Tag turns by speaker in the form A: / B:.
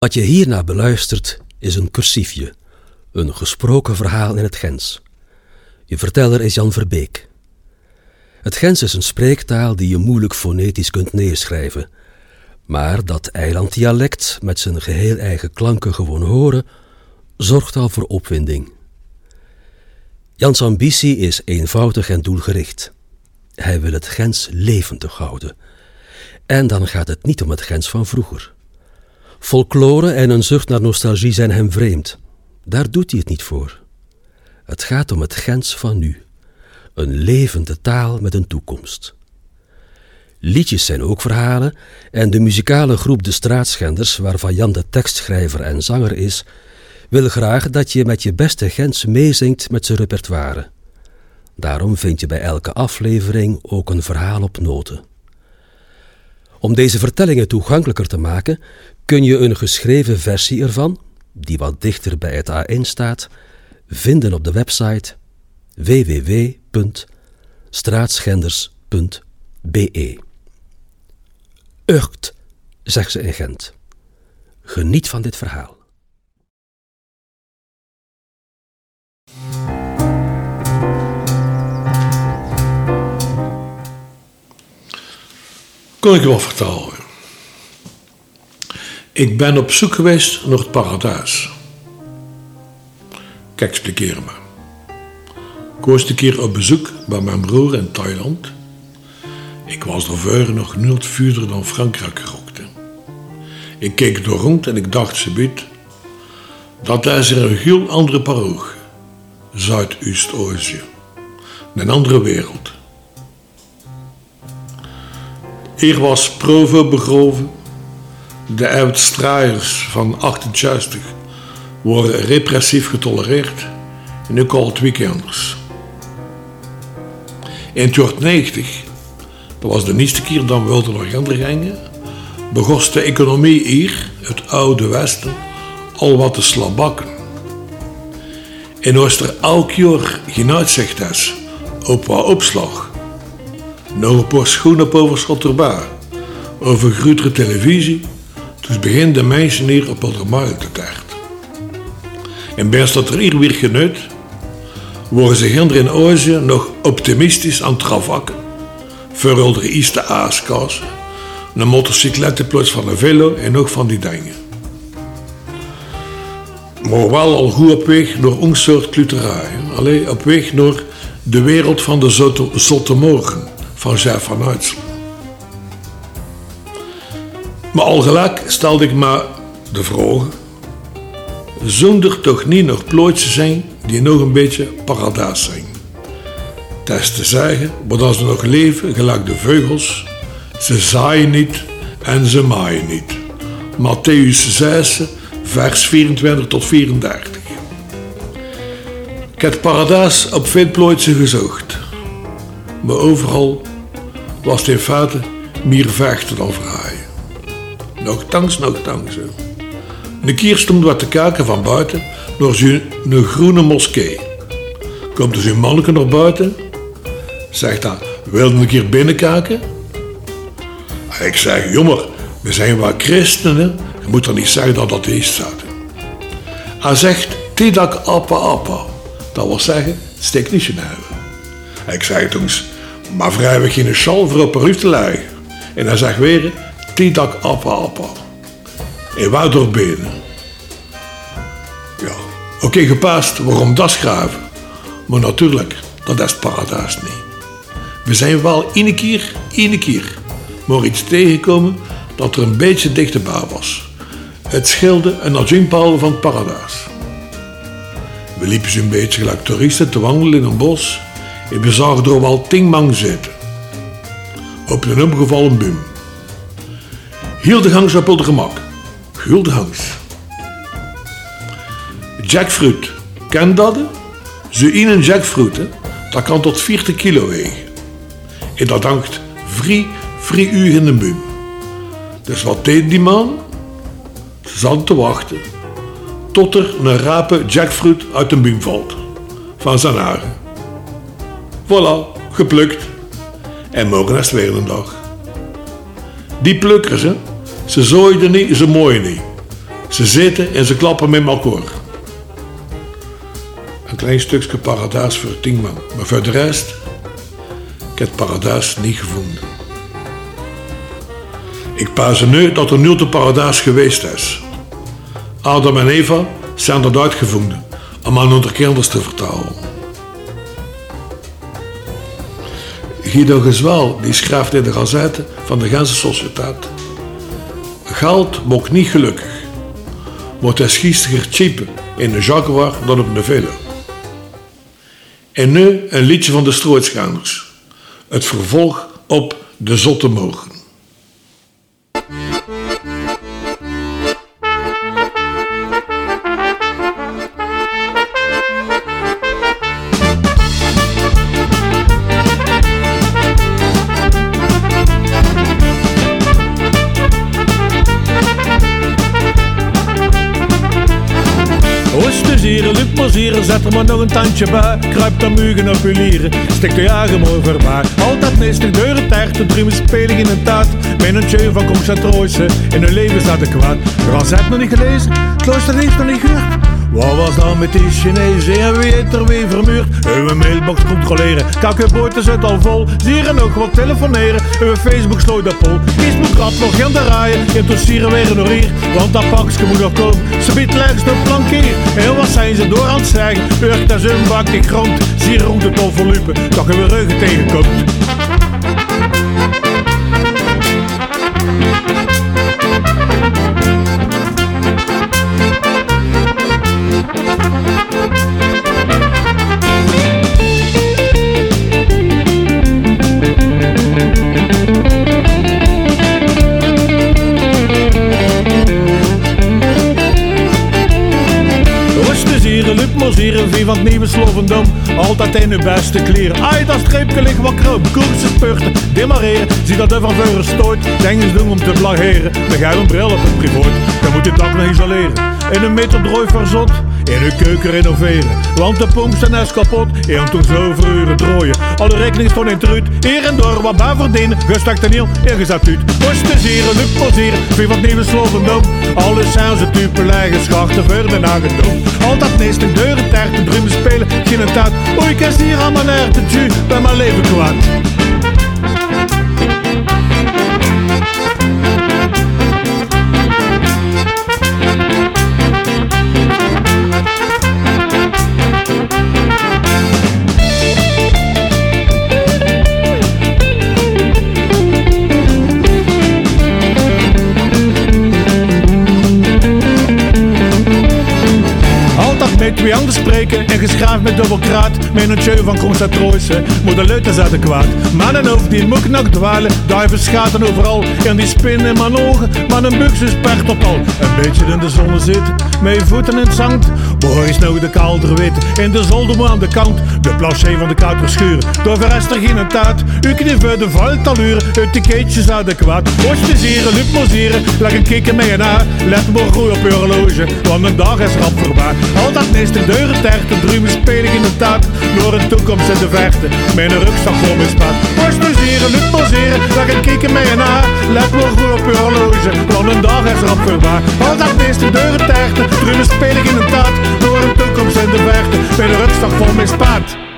A: Wat je hierna beluistert is een cursiefje, een gesproken verhaal in het Gens. Je verteller is Jan Verbeek. Het Gens is een spreektaal die je moeilijk fonetisch kunt neerschrijven, maar dat eilanddialect met zijn geheel eigen klanken gewoon horen, zorgt al voor opwinding. Jans ambitie is eenvoudig en doelgericht. Hij wil het Gens levendig houden. En dan gaat het niet om het Gens van vroeger. Folklore en een zucht naar nostalgie zijn hem vreemd. Daar doet hij het niet voor. Het gaat om het Gens van nu. Een levende taal met een toekomst. Liedjes zijn ook verhalen en de muzikale groep De Straatschenders, waarvan Jan de tekstschrijver en zanger is, wil graag dat je met je beste Gens meezingt met zijn repertoire. Daarom vind je bij elke aflevering ook een verhaal op noten. Om deze vertellingen toegankelijker te maken, kun je een geschreven versie ervan, die wat dichter bij het A1 staat, vinden op de website www.straatschenders.be. Ucht, zegt ze in Gent. Geniet van dit verhaal.
B: Kon ik wel vertellen. Ik ben op zoek geweest naar het paradijs. Kijk, expliqueer me. Ik was een keer op bezoek bij mijn broer in Thailand. Ik was vroeger nog nul vuurder dan Frankrijk gerookt. Ik keek er rond en ik dacht ze biedt, dat is er een heel andere paroog. Zuidoost-Azië. Een andere wereld. Hier was Provo begroven. De uitstraaiers van 68 worden repressief getolereerd en nu al het weekenders. In 1990, dat was de eerste keer dat we naar Gender gingen, begon de economie hier, het oude Westen, al wat te slabakken. En als er elk jaar geen uitzicht op wat opslag, nog een paar schoenen op overschot erbij, over grotere televisie, dus beginnen de mensen hier op de markt te. En best dat er hier weer genuit, worden ze ginder in Azië nog optimistisch aan het travakken. Vooral de eerste aaskaas, een motorcyclet in plaats van een velo en nog van die dingen. Maar wel al goed op weg naar een soort. Alleen op weg naar de wereld van de zotte, zotte morgen van Jeff van Uitsel. Maar al gelijk stelde ik me de vraag: zonder toch niet nog plooitjes zijn die nog een beetje paradijs zijn? Dat is te zeggen, maar als ze nog leven, gelijk de vogels, ze zaaien niet en ze maaien niet. Matthäus 6, vers 24 tot 34. Ik heb paradijs op veel plooitsen gezocht, maar overal was het in feite meer vechten dan vrij. Nogthans, nogthans. Een keer stond wat te kijken van buiten door een groene moskee. Komt dus een manneke naar buiten, zegt hij, wil een keer binnenkijken? Ik zeg, jongen, we zijn wel christenen, je moet dan niet zeggen dat dat is staat. Hij zegt, tidak appa appa. Dat wil zeggen, steek niet je. Ik zeg toen, maar vrijwel geen schal voor op een te leggen. En hij zegt weer, Tidak appa appa. En waar door benen. Ja, oké okay, gepast, waarom dat schrijven? Maar natuurlijk, dat is het paradijs niet. We zijn wel één keer, één keer, maar iets tegengekomen dat er een beetje dichterbij was. Het scheelde een adjunpaal van het paradijs. We liepen zo'n beetje gelijk toeristen te wandelen in een bos en we zagen er wel tien man zitten. Op een omgevallen boom. Hildegangs op het gemak. Hildegangs. Jackfruit. Ken dat? In een jackfruit, hè? dat kan tot 40 kilo wegen. En dat hangt vrij, vrij uur in de boom. Dus wat deed die man? Ze zat te wachten tot er een rape jackfruit uit de boom valt. Van zijn haren. Voilà, geplukt. En morgen is het weer een dag. Die plukkers, hè, ze zooiden niet, ze mooien niet.
C: Ze zitten en ze klappen met elkaar. Een klein stukje paradijs voor tien man. Maar voor de rest, ik heb het paradijs niet gevonden. Ik pas nu dat er nul te paradijs geweest is. Adam en Eva zijn er uitgevonden om aan onze kinders te vertalen. Guido Gezwel die schrijft in de gazette van de Gentse Sociëteit. Geld maakt niet gelukkig, maar het is cheaper in een Jaguar dan op een Velo. En nu een liedje van de Strooitschanders. Het vervolg op De Zotte Mogen.
B: Zet er maar nog een tandje bij. Kruip dan mugen op uw lieren, stik de jagen mooi voorbij. Altijd neestig deuren taart, de drumen spelig in een taart. Met een van concentrooise, in hun leven is adequaat. De nog niet gelezen, klooster heeft nog niet gehoord. Wat was dan met die Chinezen en wie heeft er weer vermuurd? Uw mailbox controleren, kakkenboot zit al vol. Zie je nog wat telefoneren, uw Facebook sloot de pol. Facebook had nog geen te raaien, interesseren weer nog hier. Want dat pakje moet nog komen, ze biedt langs de plankier. En wat zijn ze door aan het zeggen? Urk dat zijn bak die grond, zie je rond het al verlupen, dat je weer ruggen tegenkomt. Wie van het nieuwe Slovendom. Altijd in uw beste kleren. Ai, dat streepje ligt wat kroop. Koersen spurten, demareren. Zie dat er van veuren stoot. Denk eens doen om te blageren. Ga je een bril op het privoort. Dan moet je dak nog isoleren. In een meter drooi verzot. In uw keuken renoveren. Want de pomp zijn is kapot. En toen zoveel uren drooien. Alle rekeningen stonden in truut. Hier en door wat bij verdienen. Gestakt en heel, ingezet uit. Rustplezieren, Luc Mozieren, wie van het nieuwe Slovendom. Alles zijn ze type eigen schachten verder aangedoen. Altijd neestig deuren taart, drumen spelen, geen taart. Oei, ik is hier aan mijn erwtje, bij mijn leven kwaad. Met twee anders spreken en geschraafd met dubbelkraat. Een tjeu van concentrooise, moet de leut is adequaat. Maar een hoofd die moet nog dwalen, duiven schaten overal. En die spinnen in mijn ogen, maar een is pert op al. Een beetje in de zon zitten, met voeten in het zand. Boor is nou de kaalder wit, in de zolder moet aan de kant. De planché van de kouter schuren, door er geen taart. U voor de valtaluren, uit de keetjes adequaat. Oost-plezieren, lup mozieren, leg een kikker mee haar. Let maar goed op je horloge, want een dag is rap voorbij. Altijd meester deuren terten, drumen spelen in de taart. Door een toekomst in de verte, een rugzak voor mijn spaat. Oost-plezieren, lup mozieren, leg een kikker mee haar. Let maar goed op je horloge, want een dag is rap voorbij. Altijd meester deuren terten, drumen spelen in de taart. Door een toekomst in de verte, met een rugzak voor mijn spaat.